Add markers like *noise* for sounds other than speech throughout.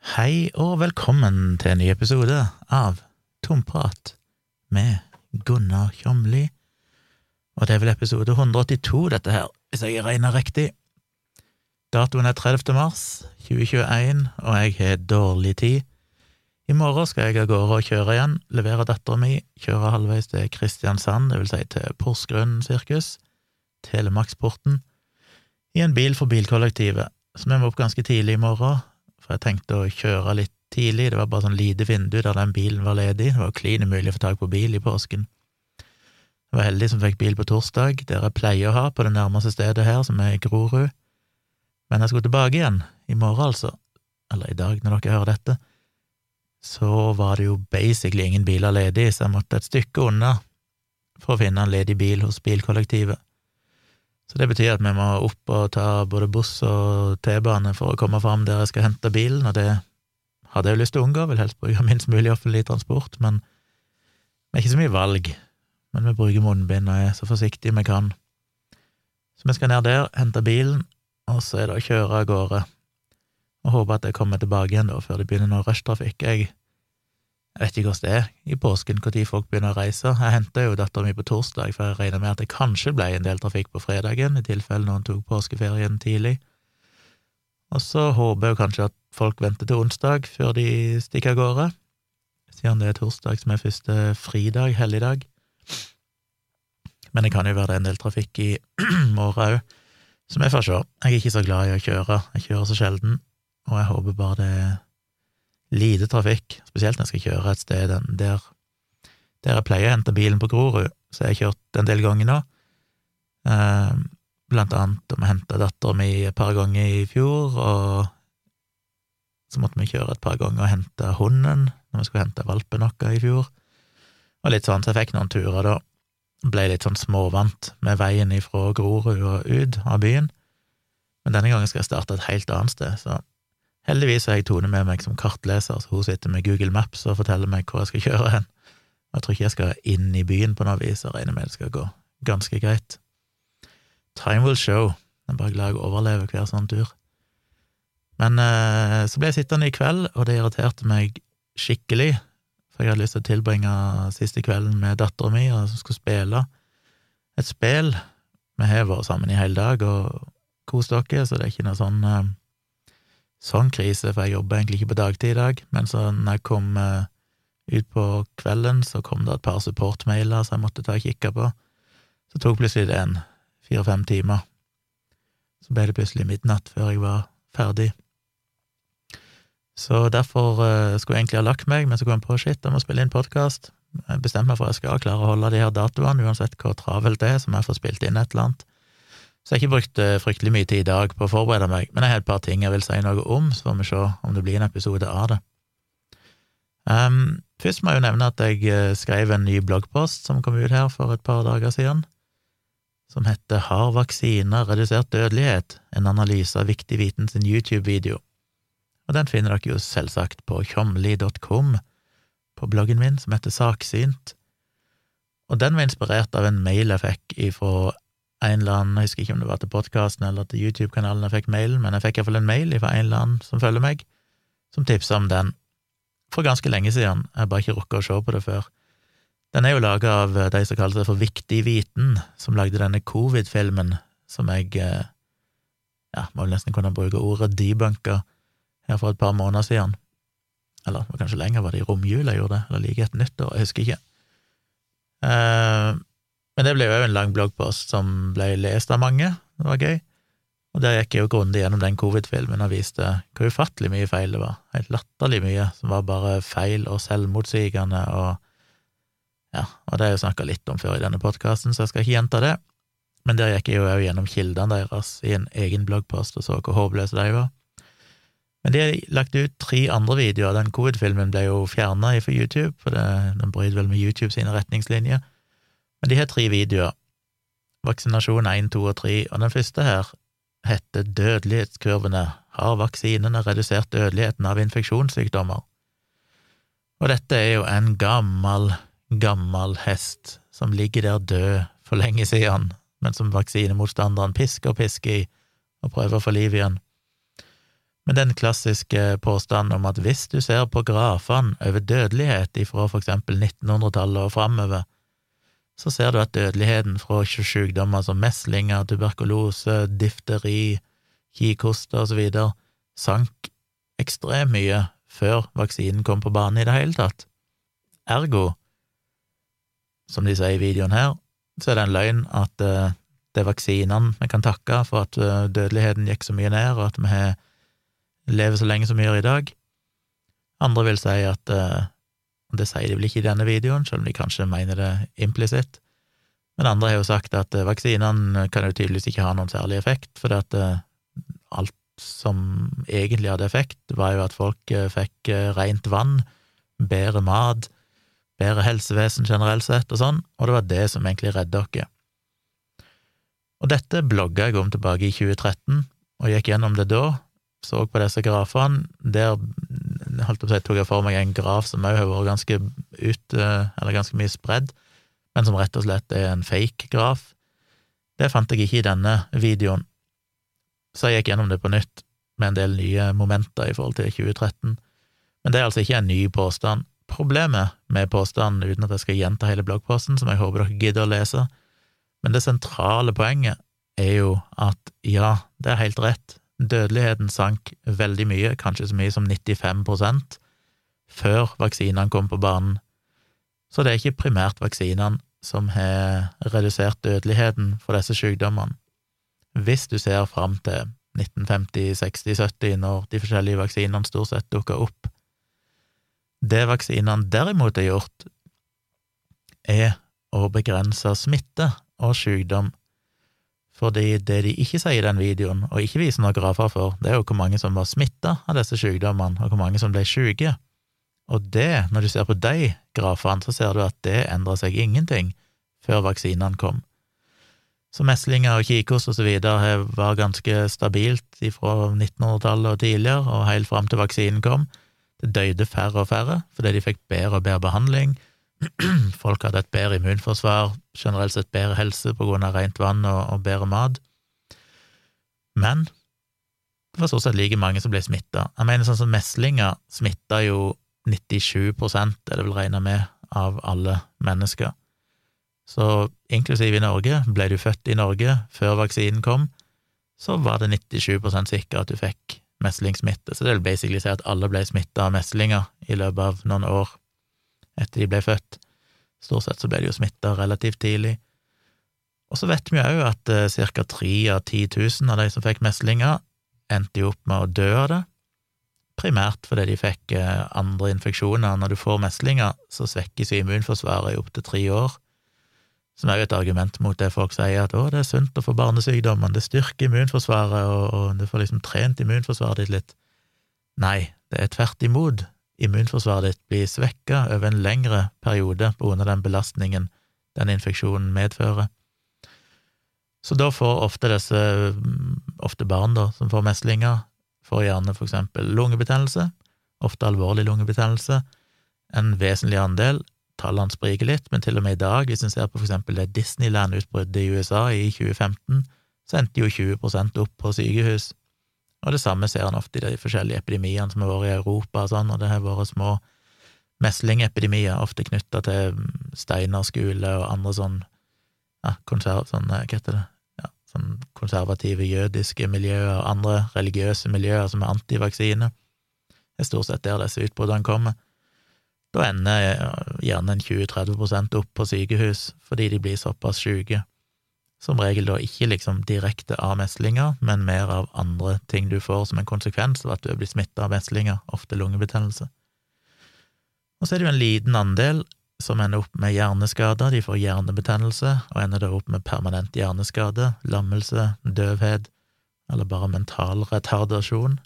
Hei og velkommen til en ny episode av Tomprat med Gunnar Kjomli. Og det er vel episode 182, dette her, hvis jeg regner riktig. Datoen er 30. mars 2021, og jeg har dårlig tid. I morgen skal jeg av gårde og kjøre igjen, levere dattera mi, kjøre halvveis til Kristiansand, det vil si til Porsgrunn sirkus, Telemarksporten, i en bil for bilkollektivet, så vi må opp ganske tidlig i morgen, for jeg tenkte å kjøre litt tidlig, det var bare sånn lite vindu der den bilen var ledig, det var klin umulig å få tak på bil i påsken. Jeg var heldig som fikk bil på torsdag, der jeg pleier å ha, på det nærmeste stedet her, som er Grorud, men jeg skulle tilbake igjen, i morgen altså, eller i dag når dere hører dette, så var det jo basically ingen biler ledig, så jeg måtte et stykke unna for å finne en ledig bil hos bilkollektivet. Så det betyr at vi må opp og ta både buss og T-bane for å komme fram der jeg skal hente bilen, og det hadde jeg jo lyst til å unngå, vil helst bruke minst mulig offentlig transport, men det er ikke så mye valg. Men vi bruker munnbind og er så forsiktige vi kan. Så vi skal ned der, hente bilen, og så er det å kjøre av gårde og håpe at jeg kommer tilbake igjen da før det begynner noe rushtrafikk. Jeg, jeg vet ikke hvordan det er i påsken, når folk begynner å reise. Jeg henta jo dattera mi på torsdag, for jeg regna med at det kanskje ble en del trafikk på fredagen, i tilfelle noen tok påskeferien tidlig. Og så håper jeg kanskje at folk venter til onsdag før de stikker av gårde, siden det er torsdag som er første fridag, helligdag. Men det kan jo være det er en del trafikk i *clears throat* morgen òg, så vi får se. Jeg er ikke så glad i å kjøre, jeg kjører så sjelden, og jeg håper bare det lite trafikk, spesielt når jeg skal kjøre et sted der, der jeg pleier å hente bilen på Grorud, så jeg har kjørt en del ganger nå. Eh, blant annet om jeg henta dattera mi et par ganger i fjor, og så måtte vi kjøre et par ganger og hente hunden når vi skulle hente valpen vår i fjor, og litt sånn, så jeg fikk noen turer da. Ble litt sånn småvant med veien ifra Grorud og ut av byen, men denne gangen skal jeg starte et helt annet sted, så heldigvis har jeg Tone med meg som kartleser, så hun sitter med Google Maps og forteller meg hvor jeg skal kjøre hen. Jeg tror ikke jeg skal inn i byen på noe vis, og regner med det skal gå ganske greit. Time will show. Jeg er bare glad jeg overlever hver sånn tur. Men eh, så ble jeg sittende i kveld, og det irriterte meg skikkelig, for jeg hadde lyst til å tilbringe siste kvelden med dattera mi, og skulle spille et spill. Vi har vært sammen i hele dag og kost dere, så det er ikke noe sånn eh, sånn krise, for jeg jobber egentlig ikke på dagtid i dag, men så når jeg kom eh, ut på kvelden, så kom det et par supportmailer som jeg måtte ta og kikke på. Så tok plutselig det en fire-fem timer. Så ble det plutselig midnatt før jeg var ferdig. Så derfor uh, skulle jeg egentlig ha lagt meg, men så kom jeg på shit, jeg må spille inn podkast. Jeg bestemte meg for at jeg skal klare å holde de her datoene, uansett hvor travelt det er, så må jeg få spilt inn et eller annet. Så jeg har ikke brukt uh, fryktelig mye tid i dag på å forberede meg, men jeg har et par ting jeg vil si noe om, så får vi se om det blir en episode av det. Um, først må jeg jo nevne at jeg uh, skrev en ny bloggpost som kom ut her for et par dager siden, som heter Har vaksiner redusert dødelighet? En analyse av viktig viten sin YouTube-video og den finner dere jo selvsagt på tjomli.com, på bloggen min, som heter Saksynt. Og den var inspirert av en mail jeg fikk ifra en eller annen, jeg husker ikke om det var til podkasten eller til YouTube-kanalen jeg fikk mailen, men jeg fikk iallfall en mail fra en eller annen som følger meg, som tipsa om den for ganske lenge siden, jeg har bare ikke rukket å se på det før. Den er jo laga av de som kaller seg for Viktig viten, som lagde denne covid-filmen som jeg, eh, ja, må vel nesten kunne bruke ordet debunka, her for et par måneder siden. Eller kanskje lenger, var det i romjula jeg gjorde det, eller like etter nyttår, jeg husker ikke. Uh, men det ble jo en lang bloggpost som ble lest av mange, det var gøy. Og der gikk jeg jo grundig gjennom den covid-filmen og viste hvor ufattelig mye feil det var. Helt latterlig mye som var bare feil og selvmotsigende og ja, og det har jeg jo snakka litt om før i denne podkasten, så jeg skal ikke gjenta det. Men der gikk jeg jo òg gjennom kildene deres i en egen bloggpost og så hvor håpløse de var. Men de har lagt ut tre andre videoer. Den covid-filmen ble jo fjerna fra YouTube, for det, den bryter vel med YouTube sine retningslinjer. Men de har tre videoer. Vaksinasjon 1, 2 og 3, og den første her heter Dødelighetskurvene. Har vaksinene redusert dødeligheten av infeksjonssykdommer? Og dette er jo en gammel, gammel hest som ligger der død for lenge siden, men som vaksinemotstanderen pisker og pisker i og prøver å få liv igjen. Men den klassiske påstanden om at hvis du ser på grafene over dødelighet fra for eksempel 1900-tallet og framover, så ser du at dødeligheten fra sykdommer som meslinger, tuberkulose, difteri, så videre sank ekstremt mye før vaksinen kom på banen i det hele tatt. Ergo, som de sier i videoen her, så er det en løgn at uh, det er vaksinene vi kan takke for at uh, dødeligheten gikk så mye ned, og at vi lever så lenge som vi gjør i dag. Andre vil si at uh, Det sier de vel ikke i denne videoen, selv om de kanskje mener det implisitt. Men andre har jo sagt at uh, vaksinene kan jo tydeligvis ikke ha noen særlig effekt, for at uh, alt som egentlig hadde effekt, var jo at folk fikk rent vann, bedre mat, bedre helsevesen generelt sett og sånn, og det var det som egentlig redda oss. Og dette blogga jeg om tilbake i 2013, og gikk gjennom det da, så på disse grafene, der holdt jeg tok jeg for meg en graf som òg har vært ganske ut, eller ganske mye spredd, men som rett og slett er en fake graf. Det fant jeg ikke i denne videoen, så jeg gikk gjennom det på nytt med en del nye momenter i forhold til 2013. Men det er altså ikke en ny påstand. Problemet med påstanden, uten at jeg skal gjenta hele bloggposten, som jeg håper dere gidder å lese, men det sentrale poenget er jo at ja, det er helt rett, Dødeligheten sank veldig mye, kanskje så mye som 95% før vaksinene kom på banen. Så det er ikke primært vaksinene som har redusert dødeligheten for disse sykdommene. Hvis du ser fram til 1950-, 60-, 70, når de forskjellige vaksinene stort sett dukka opp. Det vaksinene derimot har gjort, er å begrense smitte og sykdom fordi det de ikke sier i den videoen, og ikke viser noen grafer for, det er jo hvor mange som var smitta av disse sykdommene, og hvor mange som ble syke. Og det, når du ser på de grafene, så ser du at det endra seg ingenting før vaksinene kom. Så meslinger og kikhost og så videre var ganske stabilt fra 1900-tallet og tidligere, og helt fram til vaksinen kom. Det døde færre og færre fordi de fikk bedre og bedre behandling, *clears throat* Folk hadde et bedre immunforsvar, generelt sett bedre helse på grunn av rent vann og, og bedre mat. Men det var stort sett like mange som ble smitta. Jeg mener sånn som meslinger smitta jo 97 er det vel regna med, av alle mennesker. Så inklusiv i Norge, ble du født i Norge før vaksinen kom, så var det 97% sikkert at du fikk meslingsmitte. Så det vil basically si at alle ble smitta av meslinger i løpet av noen år etter de ble født. Stort sett så ble de jo smitta relativt tidlig. Og så vet vi jo at eh, ca. tre av 10 000 av de som fikk meslinger, endte jo opp med å dø av det, primært fordi de fikk eh, andre infeksjoner. Når du får meslinger, så svekkes immunforsvaret i opptil tre år, som er jo et argument mot det folk sier, at å, det er sunt å få barnesykdommen, det styrker immunforsvaret, og, og du får liksom trent immunforsvaret ditt litt. Nei, det er tvert imot immunforsvaret ditt blir svekka over en lengre periode på grunn av den belastningen den infeksjonen medfører. Så da får ofte disse, ofte barn da, som får meslinger, får gjerne for eksempel lungebetennelse, ofte alvorlig lungebetennelse, en vesentlig andel. Tallene spriker litt, men til og med i dag, hvis en ser på for eksempel det Disneyland-utbruddet i USA i 2015, så endte jo 20% opp på sykehus og det samme ser en ofte i de forskjellige epidemiene som har vært i Europa og sånn, og det har vært små meslingepidemier, ofte knytta til Steinar skole og andre sånn, ja, konserv, sånn, hva heter det, ja, sånn konservative jødiske miljøer og andre religiøse miljøer som er antivaksine. Det er stort sett der disse utbruddene kommer. Da ender gjerne en 20-30% opp på sykehus fordi de blir såpass syke som regel da ikke liksom direkte av meslinger, men mer av andre ting du får som en konsekvens av at du er blitt smitta av meslinger, ofte lungebetennelse. Og så er det jo en liten andel som ender opp med hjerneskader, de får hjernebetennelse og ender da opp med permanent hjerneskade, lammelse, døvhet eller bare mental retardasjon.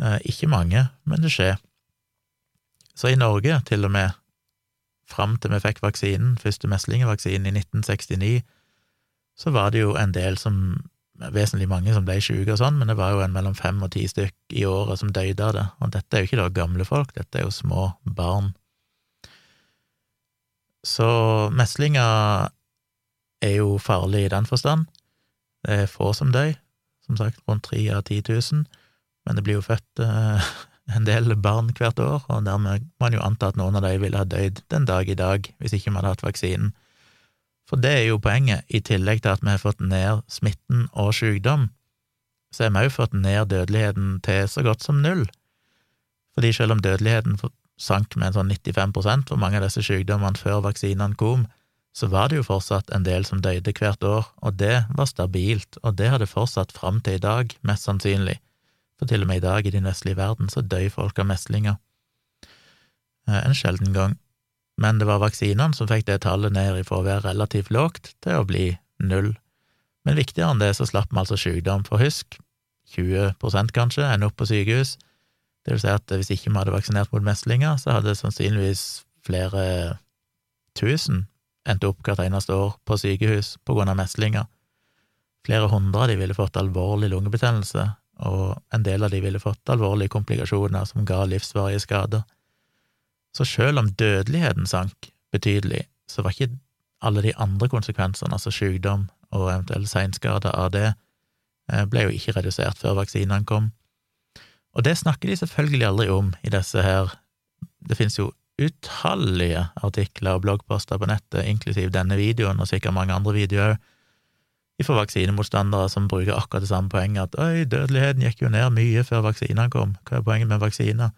Eh, ikke mange, men det skjer. Så i Norge, til og med, fram til vi fikk vaksinen, første meslingevaksinen i 1969, så var det jo en del som Vesentlig mange som ble syke og sånn, men det var jo en mellom fem og ti stykk i året som døde av det, og dette er jo ikke da gamle folk, dette er jo små barn. Så meslinger er jo farlig i den forstand. Det er få som dør, som sagt rundt tre av ti tusen, men det blir jo født eh, *laughs* en del barn hvert år, og dermed må man jo anta at noen av dem ville ha dødd den dag i dag hvis ikke man hadde hatt vaksinen. For det er jo poenget, i tillegg til at vi har fått ned smitten og sykdom, så har vi òg fått ned dødeligheten til så godt som null. Fordi selv om dødeligheten sank med en sånn 95% for mange av disse sykdommene før vaksinene kom, så var det jo fortsatt en del som døde hvert år, og det var stabilt, og det hadde fortsatt fram til i dag, mest sannsynlig, for til og med i dag i den vestlige verden så dør folk av meslinger. Eh, en sjelden gang. Men det var vaksinene som fikk det tallet ned ifra å være relativt lågt til å bli null. Men viktigere enn det så slapp vi altså sykdom, for husk, 20% kanskje ender opp på sykehus. Det vil si at hvis ikke vi hadde vaksinert mot meslinger, så hadde sannsynligvis flere tusen endt opp hvert eneste år på sykehus på grunn av meslinger. Flere hundre av de ville fått alvorlig lungebetennelse, og en del av de ville fått alvorlige komplikasjoner som ga livsvarige skader. Så selv om dødeligheten sank betydelig, så var ikke alle de andre konsekvensene, altså sykdom og eventuelle seinskader av det, eh, ble jo ikke redusert før vaksinene kom. Og det snakker de selvfølgelig aldri om i disse her Det finnes jo utallige artikler og bloggposter på nettet, inklusiv denne videoen og sikkert mange andre videoer òg, fra vaksinemotstandere som bruker akkurat det samme poenget, at øy, dødeligheten gikk jo ned mye før vaksinene kom, hva er poenget med vaksiner?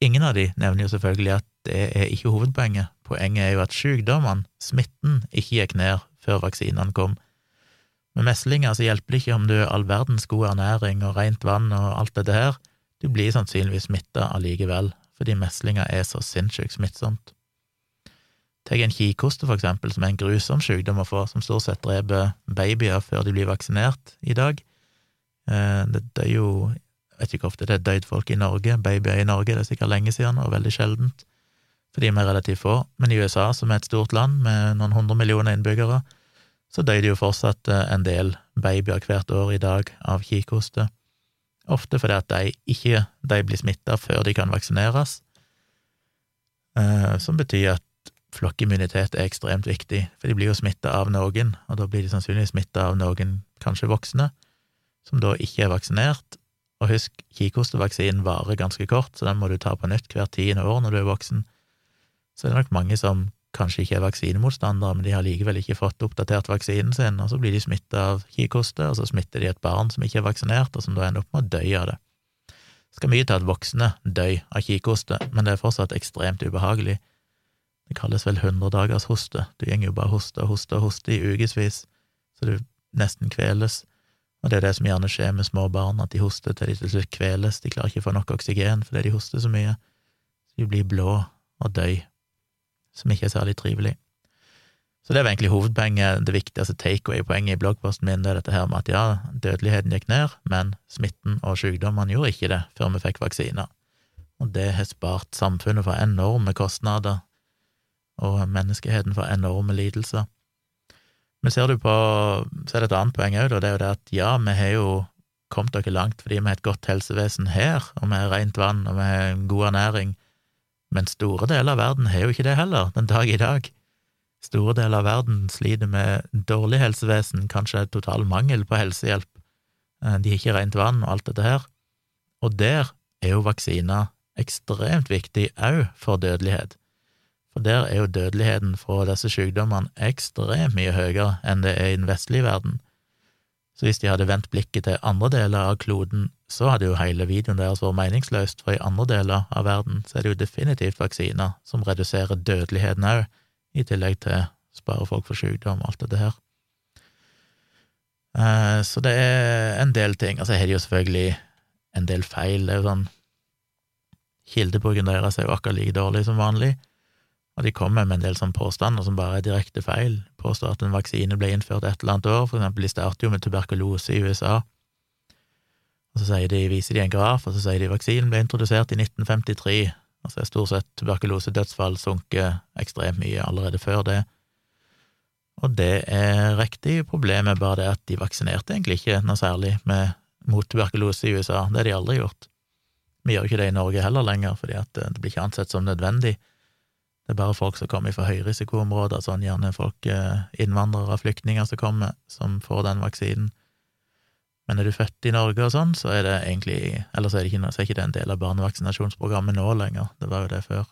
Ingen av de nevner jo selvfølgelig at det er ikke hovedpoenget, poenget er jo at sykdommene, smitten, ikke gikk ned før vaksinene kom. Med meslinger så hjelper det ikke om du har all verdens god ernæring og rent vann og alt dette her, du blir sannsynligvis smitta allikevel, fordi meslinger er så sinnssykt smittsomt. Ta en kikhoste, for eksempel, som er en grusom sykdom å få, som stort sett dreper babyer før de blir vaksinert i dag. Eh, det dør jo vet ikke hvor ofte det er døyd folk i Norge, babyer i Norge, det er sikkert lenge siden og veldig sjeldent, fordi vi er relativt få. Men i USA, som er et stort land med noen hundre millioner innbyggere, så døde jo fortsatt eh, en del babyer hvert år i dag av kikhoste ofte fordi at de ikke de blir smitta før de kan vaksineres, eh, som betyr at flokkimmunitet er ekstremt viktig, for de blir jo smitta av noen, og da blir de sannsynligvis smitta av noen, kanskje voksne, som da ikke er vaksinert. Og husk, kikhostevaksinen varer ganske kort, så den må du ta på nytt hvert tiende år når du er voksen. Så det er nok mange som kanskje ikke er vaksinemotstandere, men de har likevel ikke fått oppdatert vaksinen sin, og så blir de smitta av kikhoste, og så smitter de et barn som ikke er vaksinert, og som da ender opp med å dø av det. Det skal mye til at voksne dør av kikhoste, men det er fortsatt ekstremt ubehagelig. Det kalles vel hundredagershoste, du gjenger jo bare hoste og hoste og hoste i ukevis, så du nesten kveles. Og det er det som gjerne skjer med små barn, at de hoster til de til slutt kveles, de klarer ikke å få nok oksygen fordi de hoster så mye. Så de blir blå og døy, som ikke er særlig trivelig. Så det var egentlig hovedpoenget, det viktigste takeaway-poenget i bloggposten min, det er dette her med at ja, dødeligheten gikk ned, men smitten og sykdommene gjorde ikke det før vi fikk vaksiner. Og det har spart samfunnet for enorme kostnader, og menneskeheten for enorme lidelser. Men ser du på, så er det et annet poeng òg, og det er jo det at ja, vi har jo kommet dere langt fordi vi har et godt helsevesen her, og vi har rent vann, og vi har god ernæring, men store deler av verden har jo ikke det heller, den dag i dag. Store deler av verden sliter med dårlig helsevesen, kanskje total mangel på helsehjelp. Eh, de har ikke rent vann og alt dette her. Og der er jo vaksiner ekstremt viktig òg for dødelighet. For der er jo dødeligheten fra disse sykdommene ekstremt mye høyere enn det er i den vestlige verden. Så hvis de hadde vendt blikket til andre deler av kloden, så hadde jo hele videoen deres vært meningsløst, for i andre deler av verden så er det jo definitivt vaksiner som reduserer dødeligheten òg, i tillegg til spare folk for sykdom og alt dette her. Eh, så det er en del ting. Altså, jeg har jo selvfølgelig en del feil. Det er jo sånn Kildebruken deres er jo akkurat like dårlig som vanlig. Og de kommer med en del sånne påstander som bare er direkte feil. Påstår at en vaksine ble innført et eller annet år, for eksempel de starter jo med tuberkulose i USA. Og så de, viser de en graf, og så sier de vaksinen ble introdusert i 1953. Og så er stort sett tuberkulosedødsfall sunket ekstremt mye allerede før det. Og det er riktig, problemet bare det at de vaksinerte egentlig ikke noe særlig med, mot tuberkulose i USA. Det har de aldri gjort. Vi gjør ikke det i Norge heller lenger, fordi at det blir ikke ansett som nødvendig. Det er bare folk som kommer fra høyrisikoområder, sånn gjerne folk, eh, innvandrere flyktninger som kommer, som får den vaksinen. Men er du født i Norge og sånn, så er det egentlig Eller så er ikke, så er ikke en del av barnevaksinasjonsprogrammet nå lenger, det var jo det før.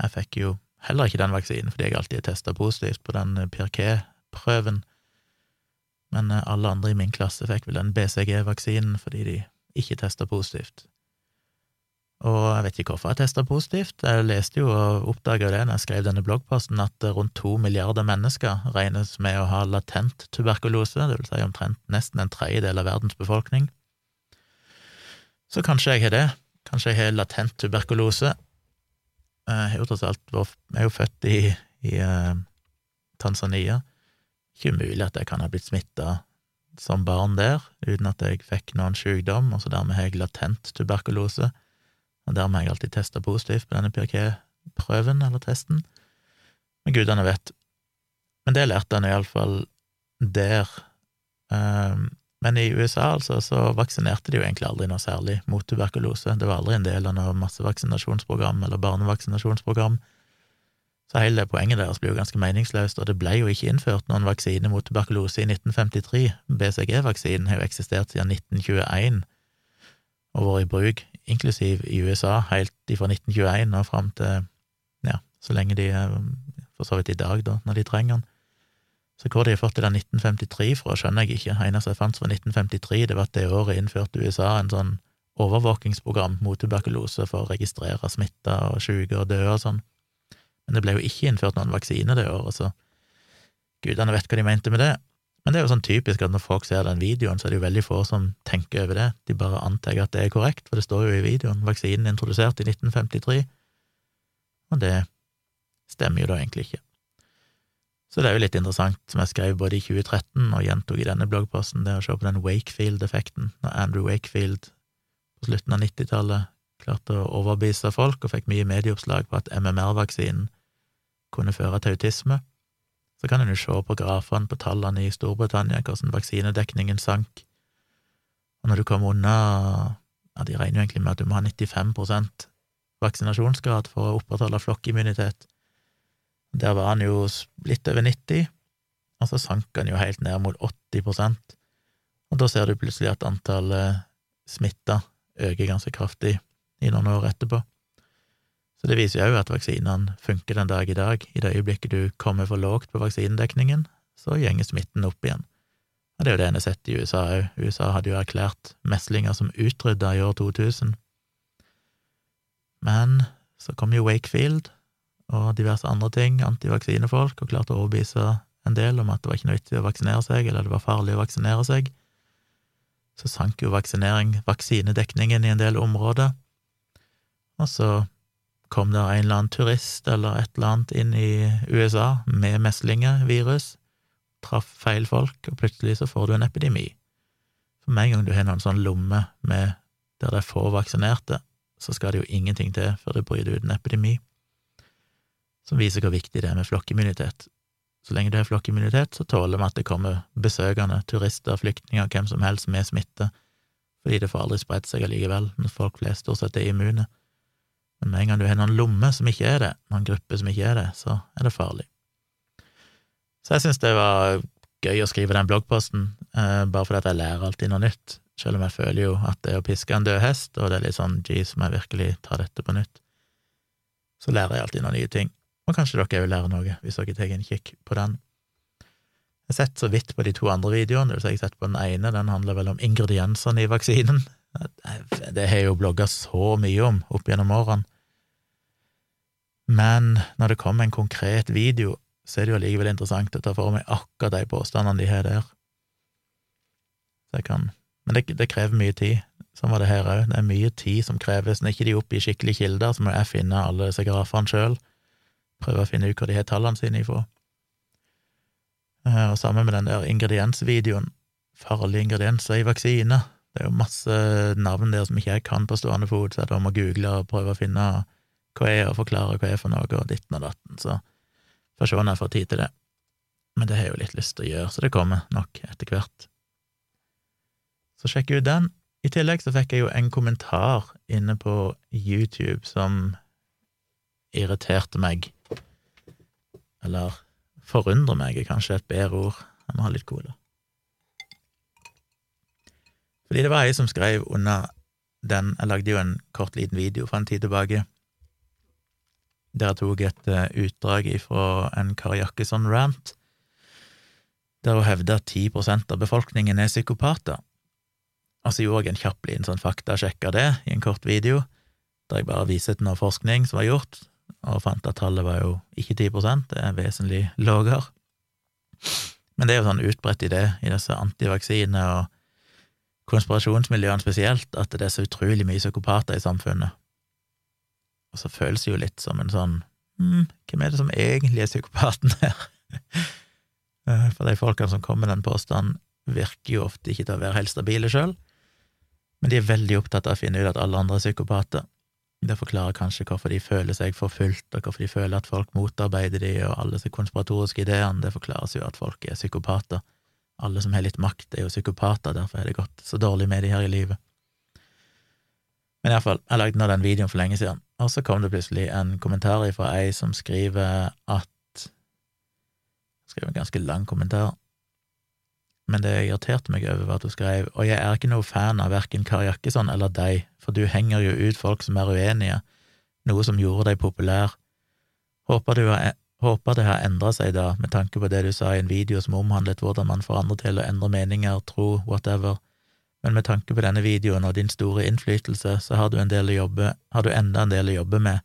Jeg fikk jo heller ikke den vaksinen fordi jeg alltid er testa positivt på den Pirquet-prøven, men alle andre i min klasse fikk vel den BCG-vaksinen fordi de ikke testa positivt. Og jeg vet ikke hvorfor jeg testa positivt. Jeg leste jo og oppdaga det når jeg skrev denne bloggposten, at rundt to milliarder mennesker regnes med å ha latent tuberkulose, det vil si omtrent nesten en tredjedel av verdens befolkning. Så kanskje jeg har det. Kanskje jeg har latent tuberkulose. Jeg er jo tross alt er jo født i, i uh, Tanzania. Ikke umulig at jeg kan ha blitt smitta som barn der, uten at jeg fikk noen sykdom, og så dermed har jeg latent tuberkulose og dermed har jeg alltid testa positivt på denne PRK-prøven, eller testen. Men gudene vet. Men det lærte han iallfall der. Um, men i USA, altså, så vaksinerte de jo egentlig aldri noe særlig mot tuberkulose. Det var aldri en del av noe massevaksinasjonsprogram eller barnevaksinasjonsprogram. Så hele det poenget deres blir jo ganske meningsløst, og det ble jo ikke innført noen vaksine mot tuberkulose i 1953. BCG-vaksinen har jo eksistert siden 1921 og vært i bruk inklusiv i USA, helt fra 1921 og fram til ja, så lenge de For så vidt i dag, da, når de trenger den. Så hvor de har fått det der 1953 fra, skjønner jeg ikke. Eneste jeg fant fra 1953, det var at det året innførte USA en sånn overvåkingsprogram mot tuberkulose for å registrere smitta og syke og døde og sånn. Men det ble jo ikke innført noen vaksine det året, så gudene vet hva de mente med det. Men det er jo sånn typisk at når folk ser den videoen, så er det jo veldig få som tenker over det, de bare antar at det er korrekt, for det står jo i videoen, vaksinen introdusert i 1953, og det stemmer jo da egentlig ikke. Så det er jo litt interessant, som jeg skrev både i 2013 og gjentok i denne bloggposten, det å se på den Wakefield-effekten, når Andrew Wakefield på slutten av 90-tallet klarte å overbevise folk og fikk mye medieoppslag på at MMR-vaksinen kunne føre til autisme så kan en jo se på grafene på tallene i Storbritannia hvordan vaksinedekningen sank. Og når du kommer unna Ja, de regner jo egentlig med at du må ha 95% vaksinasjonsgrad for å opprettholde flokkimmunitet. Der var han jo litt over 90, og så sank han jo helt ned mot 80% og da ser du plutselig at antallet smitta øker ganske kraftig i noen år etterpå. Så det viser jo òg at vaksinene funker den dag i dag. I det øyeblikket du kommer for lågt på vaksinedekningen, så gjenger smitten opp igjen. Og det er jo det en har sett i USA òg. USA hadde jo erklært meslinger som utrydda i år 2000. Men så kom jo Wakefield og diverse andre ting, antivaksinefolk, og klarte å overbevise en del om at det var ikke noe vits i å vaksinere seg, eller det var farlig å vaksinere seg. Så sank jo vaksinering, vaksinedekningen i en del områder, og så kom det en eller annen turist eller et eller annet inn i USA med meslingevirus, traff feil folk, og plutselig så får du en epidemi. For med en gang du har noen sånn lomme med der det er få vaksinerte, så skal det jo ingenting til før det bryter ut en epidemi, som viser hvor viktig det er med flokkimmunitet. Så lenge du har flokkimmunitet, så tåler vi at det kommer besøkende, turister, flyktninger, hvem som helst med smitte, fordi det får aldri spredt seg allikevel, men folk flest stort sett er immune. Men med en gang du har noen lommer som ikke er det, noen grupper som ikke er det, så er det farlig. Så jeg syns det var gøy å skrive den bloggposten, eh, bare fordi at jeg lærer alltid noe nytt, selv om jeg føler jo at det er å piske en død hest, og det er litt sånn jeez, må jeg virkelig ta dette på nytt, så lærer jeg alltid noen nye ting. Og kanskje dere òg lærer noe, hvis dere tar en kikk på den. Jeg har sett så vidt på de to andre videoene, det vil si jeg har sett på den ene, den handler vel om ingrediensene i vaksinen. *laughs* Det har jeg jo blogga så mye om opp gjennom årene. Men når det kommer en konkret video, så er det jo allikevel interessant å ta for meg akkurat de påstandene de har der. Så jeg kan Men det, det krever mye tid. Sånn var det her òg. Det er mye tid som kreves. Når ikke de oppgir skikkelige kilder, så må jeg finne alle disse grafene sjøl. Prøve å finne ut hvor de har tallene sine ifra. Eh, og sammen med den der ingrediensvideoen, farlige ingredienser i vaksiner, Det er jo masse navn der som ikke jeg kan på stående fot, så jeg da må google og prøve å finne hva er, å forklare hva er for noe, og ditten og datten, så får se når jeg får tid til det. Men det har jeg jo litt lyst til å gjøre, så det kommer nok etter hvert. Så sjekk ut den. I tillegg så fikk jeg jo en kommentar inne på YouTube som irriterte meg, eller forundrer meg, er kanskje et bedre ord. Jeg må ha litt cola. Fordi det var ei som skrev under den Jeg lagde jo en kort, liten video for en tid tilbake der jeg tok et uh, utdrag fra en Kari Jakkesson-rant, der hun hevder at 10% av befolkningen er psykopater. Og så gjorde jeg en kjapp liten sånn faktasjekk av det i en kort video, der jeg bare viser til noe forskning som var gjort, og fant at tallet var jo ikke 10% det er vesentlig lavere. Men det er jo sånn utbredt idé i disse antivaksine- og konspirasjonsmiljøene spesielt, at det er så utrolig mye psykopater i samfunnet. Og så føles det jo litt som en sånn hm, hvem er det som egentlig er psykopaten her? *laughs* Eh, for de folkene som kommer med den påstanden, virker jo ofte ikke til å være helt stabile sjøl, men de er veldig opptatt av å finne ut at alle andre er psykopater. Det forklarer kanskje hvorfor de føler seg forfulgt, og hvorfor de føler at folk motarbeider de, og alle disse konspiratoriske ideene. Det forklares jo at folk er psykopater. Alle som har litt makt, er jo psykopater, derfor er det gått så dårlig med de her i livet. Men iallfall, jeg lagde nå den videoen for lenge siden, og så kom det plutselig en kommentar fra ei som skriver at Skrev en ganske lang kommentar, men det irriterte meg over, var at hun skrev og jeg er ikke noe fan av verken Kari Jakkesson eller deg, for du henger jo ut folk som er uenige, noe som gjorde deg populær. Håper, har, håper det har endra seg da, med tanke på det du sa i en video som omhandlet hvordan man får andre til å endre meninger, tro, whatever men med tanke på denne videoen og din store innflytelse, så har du, en del å jobbe, har du enda en del å jobbe med,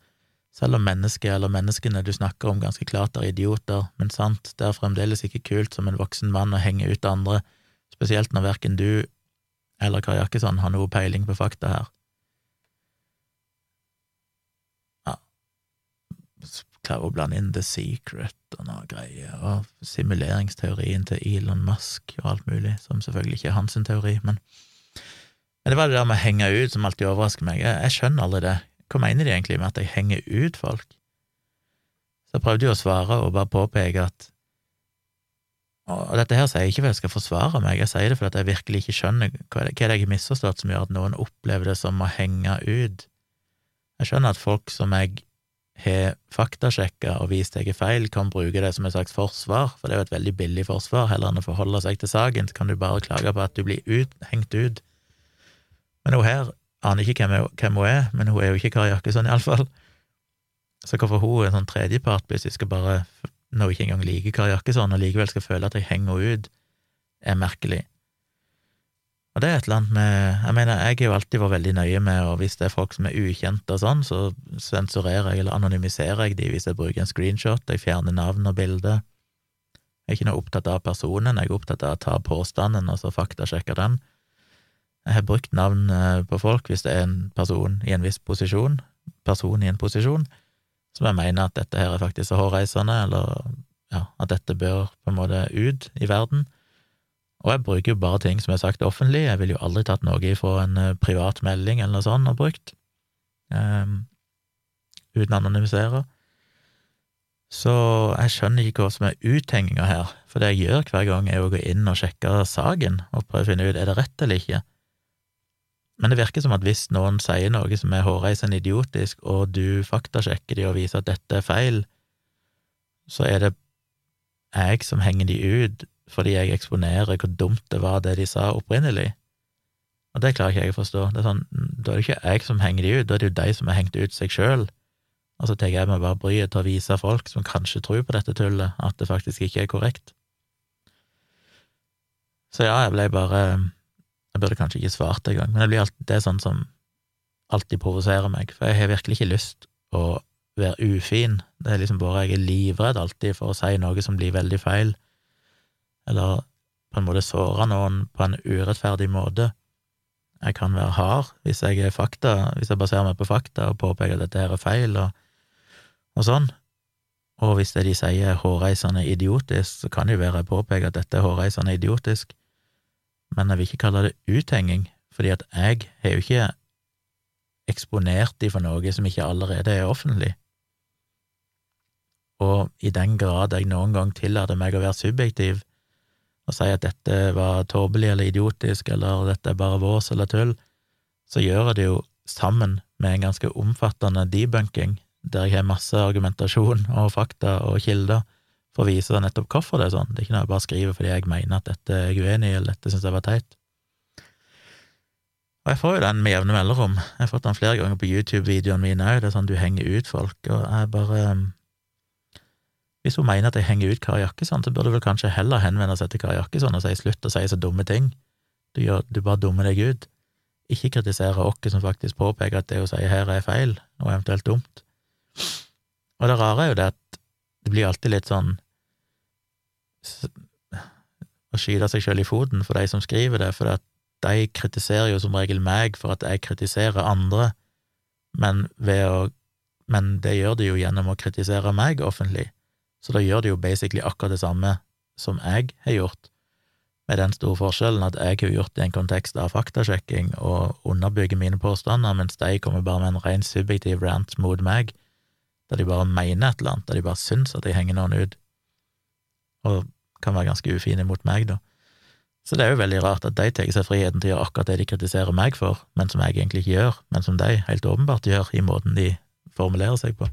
selv om mennesket eller menneskene du snakker om ganske klart er idioter, men sant, det er fremdeles ikke kult som en voksen mann å henge ut andre, spesielt når verken du eller Kari Jakkesson har noe peiling på fakta her. Ja, klarer å blande inn The Secret og noe greier, og simuleringsteorien til Elon Musk og alt mulig, som selvfølgelig ikke er hans teori, men men det var det der med å henge ut som alltid overrasker meg. Jeg, jeg skjønner aldri det. Hva mener de egentlig med at jeg henger ut folk? Så jeg prøvde jo å svare og bare påpeke at Og dette her sier jeg ikke for jeg skal forsvare meg, jeg sier det fordi jeg virkelig ikke skjønner hva er det jeg har misforstått som gjør at noen opplever det som å henge ut. Jeg skjønner at folk som jeg har faktasjekka og vist jeg er feil, kan bruke det som et slags forsvar, for det er jo et veldig billig forsvar. Heller enn å forholde seg til saken, så kan du bare klage på at du blir ut, hengt ut men hun her aner ikke hvem, hvem hun er, men hun er jo ikke Kari Jakkesson, iallfall. Så hvorfor hun er en sånn tredjepart, jeg skal bare, når hun ikke engang liker Kari Jakkesson, og likevel skal føle at jeg henger henne ut, er merkelig. Og det er et eller annet med Jeg mener, jeg har jo alltid vært veldig nøye med, og hvis det er folk som er ukjente og sånn, så sensurerer jeg eller anonymiserer jeg de hvis jeg bruker en screenshot, jeg fjerner navn og bilde. Jeg er ikke noe opptatt av personen, jeg er opptatt av å ta påstanden og så faktasjekke den. Jeg har brukt navn eh, på folk hvis det er en person i en viss posisjon, person i en posisjon, som jeg mener at dette her er faktisk så hårreisende, eller ja, at dette bør på en måte ut i verden. Og jeg bruker jo bare ting som er sagt offentlig, jeg ville jo aldri tatt noe ifra en eh, privat melding eller noe sånt og brukt, um, uten å anonymisere. Så jeg skjønner ikke hva som er uthenginga her, for det jeg gjør hver gang, er å gå inn og sjekke saken og prøve å finne ut er det rett eller ikke. Men det virker som at hvis noen sier noe som er hårreisende idiotisk, og du faktasjekker de og viser at dette er feil, så er det jeg som henger de ut fordi jeg eksponerer hvor dumt det var det de sa opprinnelig. Og det klarer ikke jeg å forstå. Det er sånn, Da er det ikke jeg som henger de ut, da er det jo de som har hengt ut seg sjøl. Og så tar jeg meg bare bryet til å vise folk som kanskje tror på dette tullet, at det faktisk ikke er korrekt. Så ja, jeg ble bare jeg burde kanskje ikke svart engang, men det, alltid, det er sånn som alltid provoserer meg, for jeg har virkelig ikke lyst å være ufin. Det er liksom bare jeg er livredd alltid for å si noe som blir veldig feil, eller på en måte såre noen på en urettferdig måte. Jeg kan være hard hvis jeg er fakta, hvis jeg baserer meg på fakta og påpeker at dette her er feil, og, og sånn. Og hvis det de sier er hårreisende idiotisk, så kan det jo være jeg påpeker at dette er hårreisende idiotisk men jeg vil ikke kalle det uthenging, fordi at jeg har jo ikke eksponert de for noe som ikke allerede er offentlig. Og i den grad jeg noen gang tillater meg å være subjektiv og si at dette var tåpelig eller idiotisk, eller dette er bare vås eller tull, så gjør jeg det jo sammen med en ganske omfattende debunking, der jeg har masse argumentasjon og fakta og kilder for å vise nettopp hvorfor det er sånn. Det er ikke noe jeg bare skriver fordi jeg mener at dette er jeg uenig i, eller dette syns jeg var teit. Og jeg får jo den med jevne mellomrom. Jeg har fått den flere ganger på YouTube-videoene mine òg. Det er sånn du henger ut folk, og jeg bare Hvis hun mener at jeg henger ut Kari Jakkesson, så burde hun kanskje heller henvende seg til Kari Jakkesson og si slutt å si så dumme ting. Du, gjør, du bare dummer deg ut. Ikke kritisere oss som faktisk påpeker at det hun sier her er feil, og eventuelt dumt. Og det rare er jo det at det blir alltid litt sånn å skyte seg sjøl i foten for de som skriver det, for de kritiserer jo som regel meg for at jeg kritiserer andre, men, å, men det gjør de jo gjennom å kritisere meg offentlig, så da gjør de jo basically akkurat det samme som jeg har gjort, med den store forskjellen at jeg har gjort det i en kontekst av faktasjekking og underbygger mine påstander, mens de kommer bare med en ren subjektiv rant mot meg, der de bare mener et eller annet, der de bare syns at jeg henger noen ut, og kan være ganske ufine mot meg, da. Så det er jo veldig rart at de tar seg friheten til å gjøre akkurat det de kritiserer meg for, men som jeg egentlig ikke gjør, men som de helt åpenbart gjør i måten de formulerer seg på,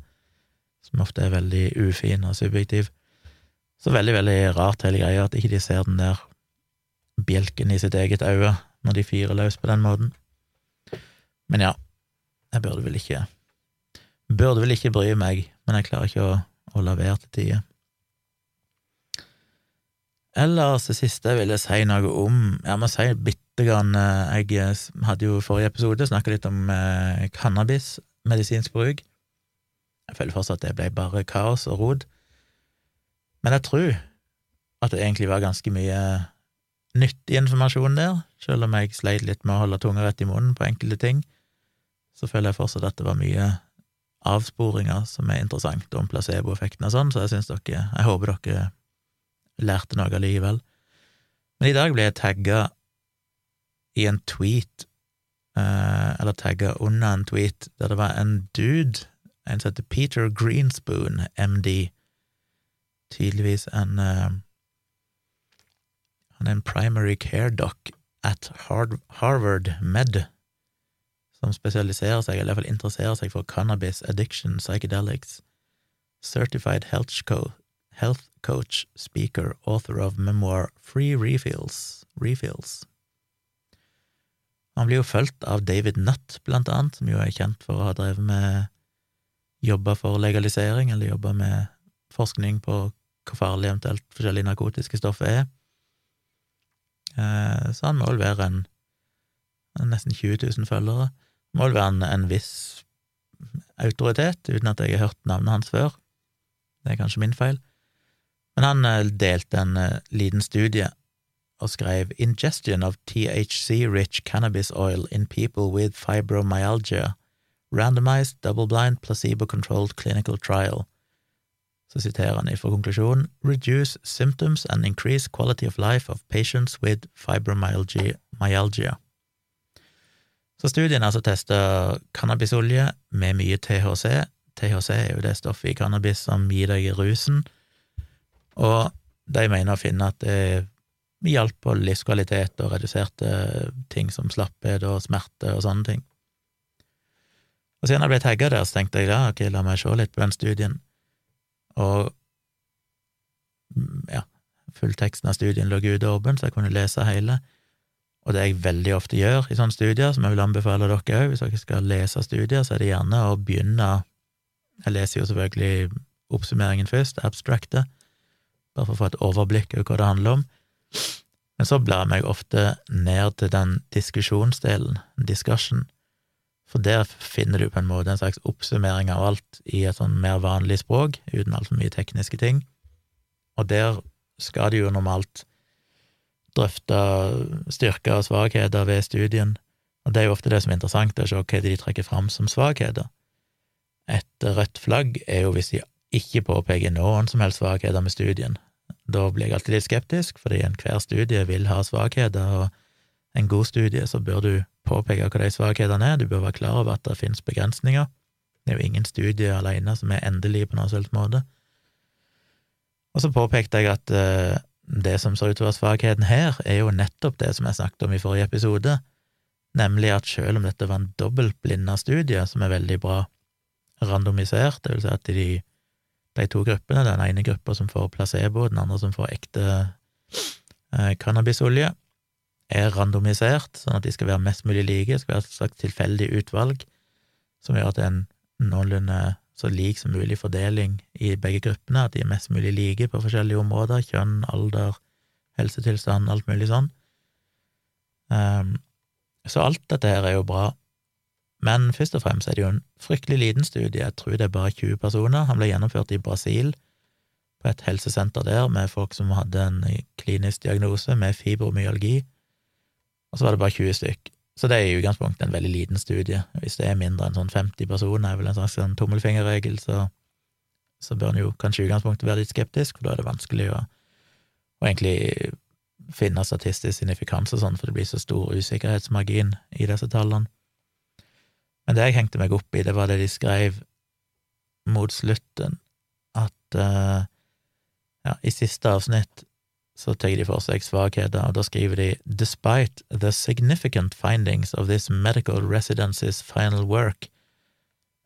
som ofte er veldig ufin og subjektiv. Så veldig, veldig rart hele greia at ikke de ser den der bjelken i sitt eget øye når de fyrer løs på den måten. Men ja, jeg burde vel ikke Burde vel ikke bry meg, men jeg klarer ikke å, å la være til tider. Ellers det siste jeg ville si noe om Jeg må si bitte grann eh, Jeg eh, hadde jo i forrige episode snakka litt om eh, cannabis, medisinsk bruk. Jeg føler fortsatt at det ble bare kaos og rod. Men jeg tror at det egentlig var ganske mye nyttig informasjon der, selv om jeg sleit litt med å holde tunga rett i munnen på enkelte ting. Så føler jeg fortsatt at det var mye avsporinger som er interessant om placeboeffekten og sånn, så jeg syns dere Jeg håper dere lærte noe allikevel. Men i dag ble jeg tagga i en tweet, eh, eller tagga under en tweet, der det var en dude, en som heter Peter Greenspoon, MD, tydeligvis en eh, Han er en primary care doc at Harvard Med, som spesialiserer seg, eller iallfall interesserer seg for cannabis, addiction, psychedelics, certified health, health coach, speaker, author of memoir Free Refills. Refills. Han blir jo fulgt av David Nutt, blant annet, som jo er kjent for å ha drevet med jobba for legalisering, eller jobba med forskning på hvor farlig eventuelt forskjellige narkotiske stoffer er. Eh, så han må vel være en, en nesten 20 000 følgere. Må vel være en, en viss autoritet, uten at jeg har hørt navnet hans før. Det er kanskje min feil. Men han eh, delte en eh, liten studie og skrev Ingestion of THC-rich cannabis oil in people with fibromyalgia, randomized, double-blind, placebo-controlled clinical trial. Så siterer han ifra konklusjonen Reduce symptoms and increase quality of life of patients with fibromyalgia. Så studien altså testa cannabisolje med mye THC. THC er jo det stoffet i cannabis som gir deg rusen, og de mener å finne at det hjalp på livskvalitet og reduserte ting som slapphet og smerte og sånne ting. Og siden jeg ble tagga der, så tenkte jeg da, ok, la meg se litt på den studien, og ja, fullteksten av studien lå ute åpen, så jeg kunne lese hele. Og det jeg veldig ofte gjør i sånne studier, som jeg vil anbefale dere òg, hvis dere skal lese studier, så er det gjerne å begynne Jeg leser jo selvfølgelig oppsummeringen først, abstractet, bare for å få et overblikk over hva det handler om. Men så blar jeg meg ofte ned til den diskusjonsdelen, discussion, for der finner du på en måte en slags oppsummering av alt i et sånn mer vanlig språk, uten altfor mye tekniske ting, og der skal du jo normalt drøfte styrker og svakheter ved studien, og det er jo ofte det som er interessant, å se hva de trekker fram som svakheter. Et rødt flagg er jo hvis de ikke påpeker noen som helst svakheter med studien. Da blir jeg alltid litt skeptisk, fordi enhver studie vil ha svakheter, og en god studie så bør du påpeke hva de svakhetene er, du bør være klar over at det finnes begrensninger. Det er jo ingen studie alene som er endelig på noen slags måte. Og så påpekte jeg at uh, det som ser ut til å være svakheten her, er jo nettopp det som jeg snakket om i forrige episode, nemlig at selv om dette var en dobbeltblinda studie, som er veldig bra randomisert, det vil si at de de to gruppene. Den ene gruppa som får placebo, den andre som får ekte eh, cannabisolje. er randomisert, sånn at de skal være mest mulig like, det skal være et slags tilfeldig utvalg som gjør at det er en noenlunde så lik som mulig fordeling i begge gruppene, at de er mest mulig like på forskjellige områder, kjønn, alder, helsetilstand, alt mulig sånn. Um, så alt dette her er jo bra, men først og fremst er det jo en fryktelig liten studie, jeg tror det er bare 20 personer. Han ble gjennomført i Brasil, på et helsesenter der, med folk som hadde en klinisk diagnose med fibromyalgi, og så var det bare 20 stykk. Så det er i utgangspunktet en veldig liten studie. Hvis det er mindre enn sånn 50 personer, er vel en slags sånn tommelfingerregel, så, så bør en jo kanskje i utgangspunktet være litt skeptisk, for da er det vanskelig å, å egentlig finne statistisk signifikans og sånn, for det blir så stor usikkerhetsmargin i disse tallene. Men det jeg hengte meg opp i, det var det de skrev mot slutten, at uh, ja, i siste avsnitt så tar de for seg svakheter, og da skriver de Despite the significant findings of this medical residency's final work,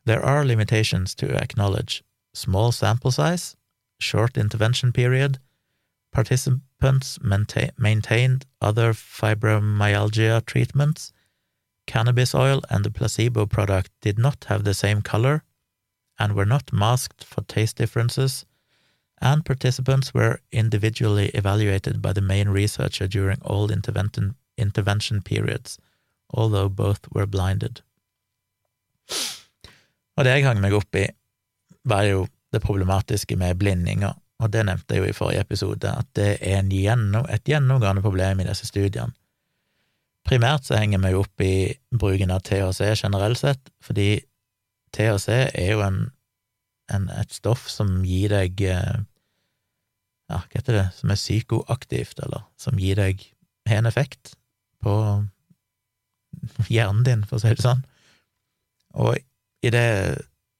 there are limitations to acknowledge. Small sample size, short intervention period, participants maintained other fibromyalgia treatments, cannabis oil and the placebo product did not have the same color and were not masked for taste differences, and participants were individually evaluated by the main researcher during all intervention, intervention periods, although both were blinded. Og det jeg hang meg opp i, var jo det problematiske med blindinger, og det nevnte jeg jo i forrige episode, at det er gjennom, et gjennomgående problem i disse studiene. Primært så henger vi opp i bruken av THC generelt sett, fordi THC er jo en, en, et stoff som gir deg eh, ja, hva heter det, som er psykoaktivt, eller som gir deg har en effekt på hjernen din, for å si det sånn. Og i det,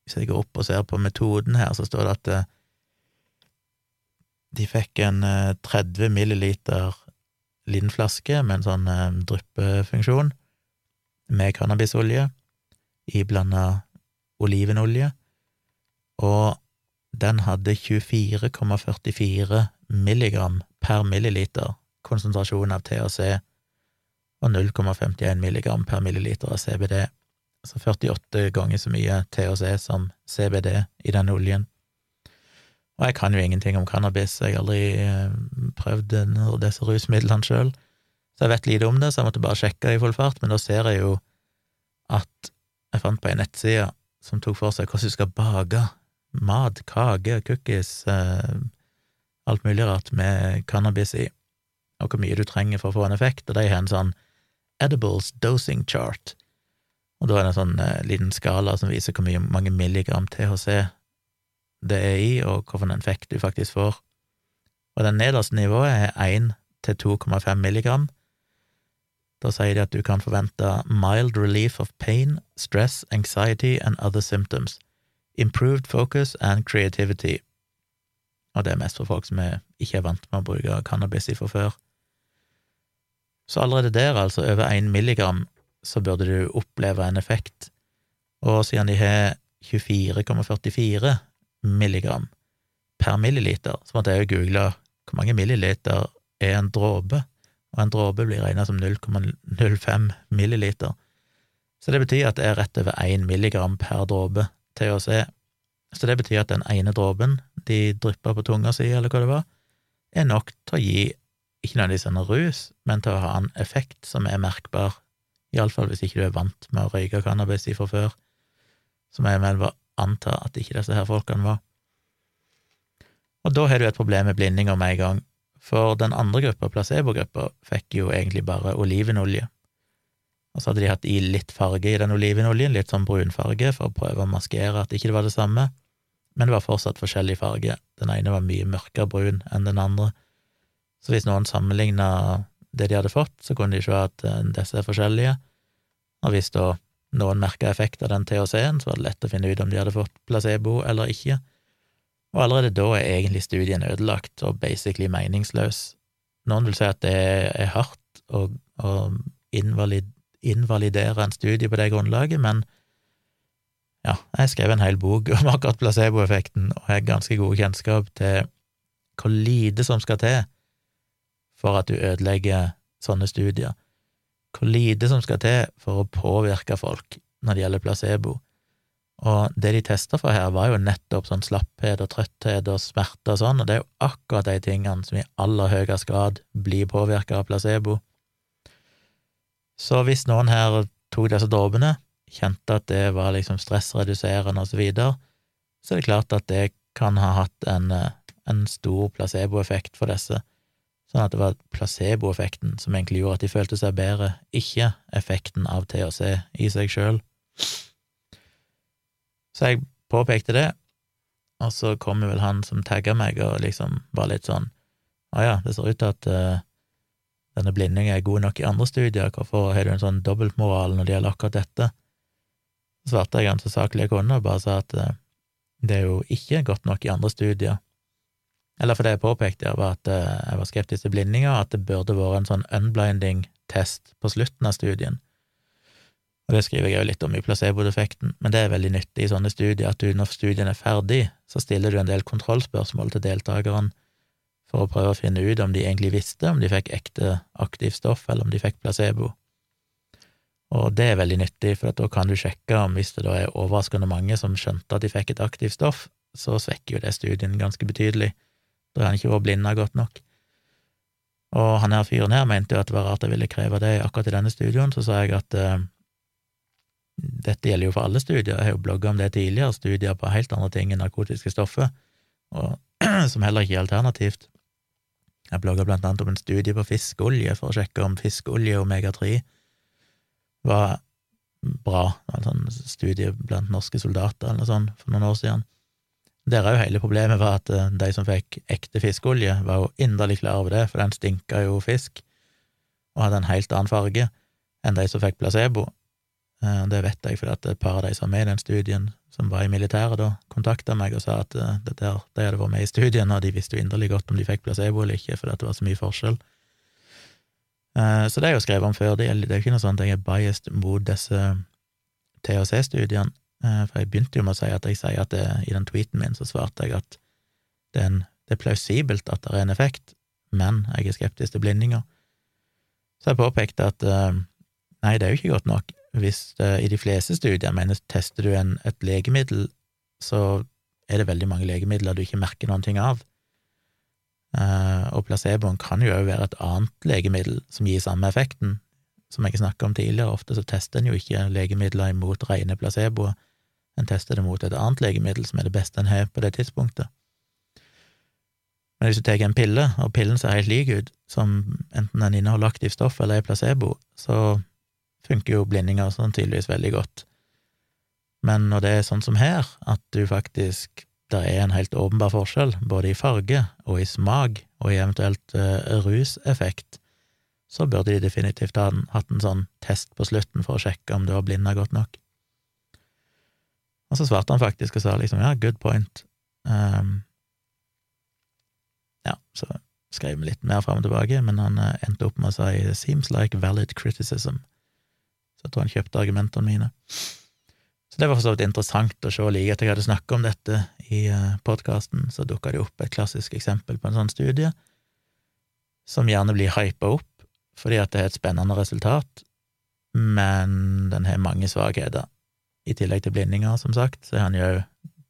hvis jeg går opp og ser på metoden her, så står det at eh, de fikk en 30 eh, milliliter liten flaske med en sånn eh, dryppefunksjon med cannabisolje iblanda olivenolje, og den hadde 24,44 milligram per milliliter konsentrasjon av THC og 0,51 milligram per milliliter av CBD, altså 48 ganger så mye THC som CBD i denne oljen. Og jeg kan jo ingenting om cannabis, jeg har aldri eh, prøvd disse rusmidlene sjøl, så jeg vet lite om det, så jeg måtte bare sjekke i full fart, men da ser jeg jo at jeg fant på ei nettside som tok for seg hvordan du skal bake mat, kake, cookies, eh, alt mulig rart med cannabis i, og hvor mye du trenger for å få en effekt, og de har en sånn edibles dosing chart, og da er det en sånn eh, liten skala som viser hvor mye, mange milligram THC det er i, og hvilken effekt du faktisk får. Og den nederste nivået er 1 til 2,5 milligram. Da sier de at du kan forvente mild relief of pain, stress, anxiety and other symptoms improved focus and creativity, og det er mest for folk som er, ikke er vant med å bruke cannabis fra før. Så allerede der, altså over 1 milligram, så burde du oppleve en effekt, og siden de har 24,44 milligram per milliliter, så måtte jeg jo google hvor mange milliliter er en dråpe, og en dråpe blir regna som 0,05 milliliter. Så det betyr at det er rett over 1 milligram per dråpe THC. Så det betyr at den ene dråpen de dryppa på tunga si, eller hva det var, er nok til å gi ikke nødvendigvis en rus, men til å ha en effekt som er merkbar, iallfall hvis ikke du er vant med å røyke cannabis fra før, som jeg vel var anta at ikke disse her folkene var. Og da har du et problem med blindinger med en gang, for den andre gruppa, placebogruppa, fikk jo egentlig bare olivenolje og så hadde de hatt i litt farge i den olivenoljen, litt sånn brunfarge, for å prøve å maskere at ikke det var det samme, men det var fortsatt forskjellig farge. Den ene var mye mørkere brun enn den andre, så hvis noen sammenligna det de hadde fått, så kunne de se at eh, disse er forskjellige, og hvis da noen merka effekt av den THC-en, så var det lett å finne ut om de hadde fått placebo eller ikke, og allerede da er egentlig studien ødelagt og basically meningsløs. Noen vil si at det er hardt å, å invalid, invalidere en studie på det grunnlaget, men ja, jeg skrev en hel bok om akkurat placeboeffekten, og har ganske god kjennskap til hvor lite som skal til for at du ødelegger sånne studier. Hvor lite som skal til for å påvirke folk når det gjelder placebo. Og det de testa for her, var jo nettopp sånn slapphet og trøtthet og smerte og sånn, og det er jo akkurat de tingene som i aller høyest grad blir påvirka av placebo. Så hvis noen her tok disse dråpene, kjente at det var liksom stressreduserende og så videre, så er det klart at det kan ha hatt en, en stor placeboeffekt for disse, sånn at det var placeboeffekten som egentlig gjorde at de følte seg bedre, ikke effekten av THC i seg sjøl. Så jeg påpekte det, og så kom vel han som tagga meg, og liksom var litt sånn Å ja, det ser ut til at uh, denne blindingen er god nok i andre studier, hvorfor har du en sånn dobbeltmoral når det gjelder akkurat dette? Så svarte jeg ganske saklig jeg kunne, og bare sa at uh, det er jo ikke godt nok i andre studier. Eller for det jeg påpekte, var at uh, jeg var skeptisk til blindinger, at det burde vært en sånn unblinding-test på slutten av studien og det skriver jeg jo litt om i placeboeffekten, men det er veldig nyttig i sånne studier at du, når studien er ferdig, så stiller du en del kontrollspørsmål til deltakerne for å prøve å finne ut om de egentlig visste om de fikk ekte aktivt stoff, eller om de fikk placebo. Og det er veldig nyttig, for da kan du sjekke om hvis det da er overraskende mange som skjønte at de fikk et aktivt stoff, så svekker jo det studien ganske betydelig. Da han ikke vært blinda godt nok. Og han her fyren her mente jo at det var rart jeg ville kreve det akkurat i denne studien, så sa jeg at uh, dette gjelder jo for alle studier, jeg har jo blogga om det tidligere, studier på helt andre ting enn narkotiske stoffer, og *clears throat* som heller ikke er alternativt. Jeg blogga blant annet om en studie på fiskeolje for å sjekke om fiskeolje og omega-3 var bra, det var en sånn studie blant norske soldater eller noe sånt for noen år siden. Der er jo hele problemet var at eh, de som fikk ekte fiskeolje, var jo inderlig klar over det, for den stinka jo fisk og hadde en helt annen farge enn de som fikk placebo, Eh, det vet jeg fordi at et par av de som var med i den studien, som var i militæret da, kontakta meg og sa at det der, de hadde vært med i studien, og de visste jo inderlig godt om de fikk placebo eller ikke, fordi det var så mye forskjell. Så det er jo skrevet om før, det, er jo ikke noe sånt jeg er biased mot disse THC-studiene, for jeg begynte jo med å si at jeg sier at det, i den tweeten min så svarte jeg at det er, en, det er plausibelt at det er en effekt, men jeg er skeptisk til blindinger. Så jeg påpekte at nei, det er jo ikke godt nok hvis det, i de fleste studier mener tester du en, et legemiddel, så er det veldig mange legemidler du ikke merker noen ting av. Og placeboen kan jo òg være et annet legemiddel som gir samme effekten. Som jeg snakka om tidligere, ofte så tester en jo ikke legemidler imot rene placeboer, en tester det mot et annet legemiddel som er det beste en har på det tidspunktet. Men hvis du tar en pille, og pillen ser helt lik ut, som enten den inneholder aktivt stoff eller er placebo, så funker jo blindinger sånn tydeligvis veldig godt. Men når det er sånn som her, at du faktisk det er en helt åpenbar forskjell, både i farge og i smak og i eventuelt uh, ruseffekt, så burde de definitivt ha hatt en sånn test på slutten for å sjekke om du har blinda godt nok. Og så svarte han faktisk og sa liksom ja, good point. Um, ja, så skrev vi litt mer fram og tilbake, men han uh, endte opp med å si seems like valid criticism. Så jeg tror han kjøpte argumentene mine. Så det var for så vidt interessant å se like etter jeg hadde snakket om dette i eh, podkasten, så dukka det opp et klassisk eksempel på en sånn studie, som gjerne blir hypa opp fordi at det er et spennende resultat, men den har mange svakheter. I tillegg til blindinger, som sagt, så har han jo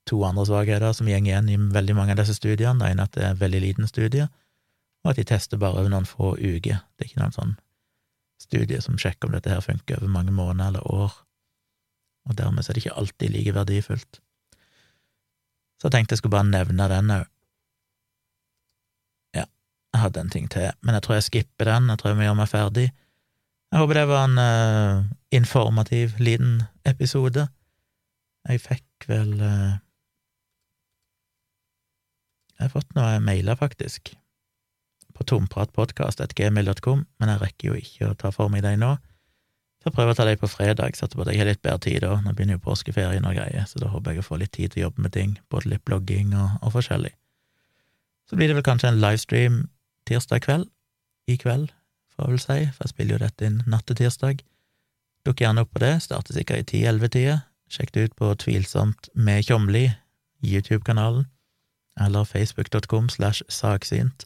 to andre svakheter som går igjen i veldig mange av disse studiene. Det ene er at det er veldig liten studie, og at de tester bare over noen få uker. Det er ikke noen sånn studie som sjekker om dette her funker over mange måneder eller år, og dermed er det ikke alltid like verdifullt. Så jeg tenkte jeg skulle bare nevne den òg. Ja, jeg hadde en ting til, men jeg tror jeg skipper den, jeg tror jeg må gjøre meg ferdig. Jeg håper det var en uh, informativ, liten episode. Jeg fikk vel uh, Jeg har fått noe mailer, faktisk, på tompratpodkast.gmil.com, men jeg rekker jo ikke å ta for meg dem nå. Så jeg prøver å ta dem på fredag, satser på at jeg har litt bedre tid da. Nå begynner jo påskeferien og greier, så da håper jeg å få litt tid til å jobbe med ting, både litt blogging og, og forskjellig. Så blir det vel kanskje en livestream tirsdag kveld, i kveld, får jeg vel si, for jeg spiller jo dette inn natt til tirsdag. Dukk gjerne opp på det, starter sikkert i ti-elleve-tida. Sjekk det ut på Tvilsomt med Tjomli, YouTube-kanalen, eller facebook.com slash saksynt.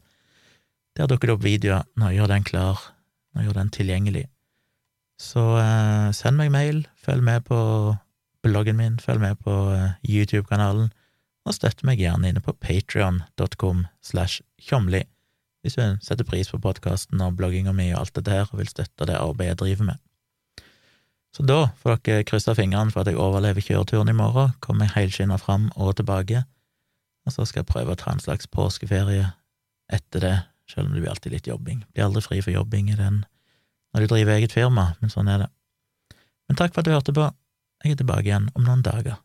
Der dukker det opp videoer når jeg gjør den klar når jeg gjør den tilgjengelig. Så eh, send meg mail, følg med på bloggen min, følg med på eh, YouTube-kanalen, og støtt meg gjerne inne på patrion.com slash tjomli, hvis du setter pris på podkasten og blogginga mi og alt dette her, og vil støtte det arbeidet jeg driver med. Så da får dere krysse fingrene for at jeg overlever kjøreturen i morgen, kommer helskinna fram og tilbake, og så skal jeg prøve å ta en slags påskeferie etter det, selv om det blir alltid litt jobbing. Blir aldri fri for jobbing i den når du driver eget firma, men sånn er det. Men takk for at du hørte på. Jeg er tilbake igjen om noen dager.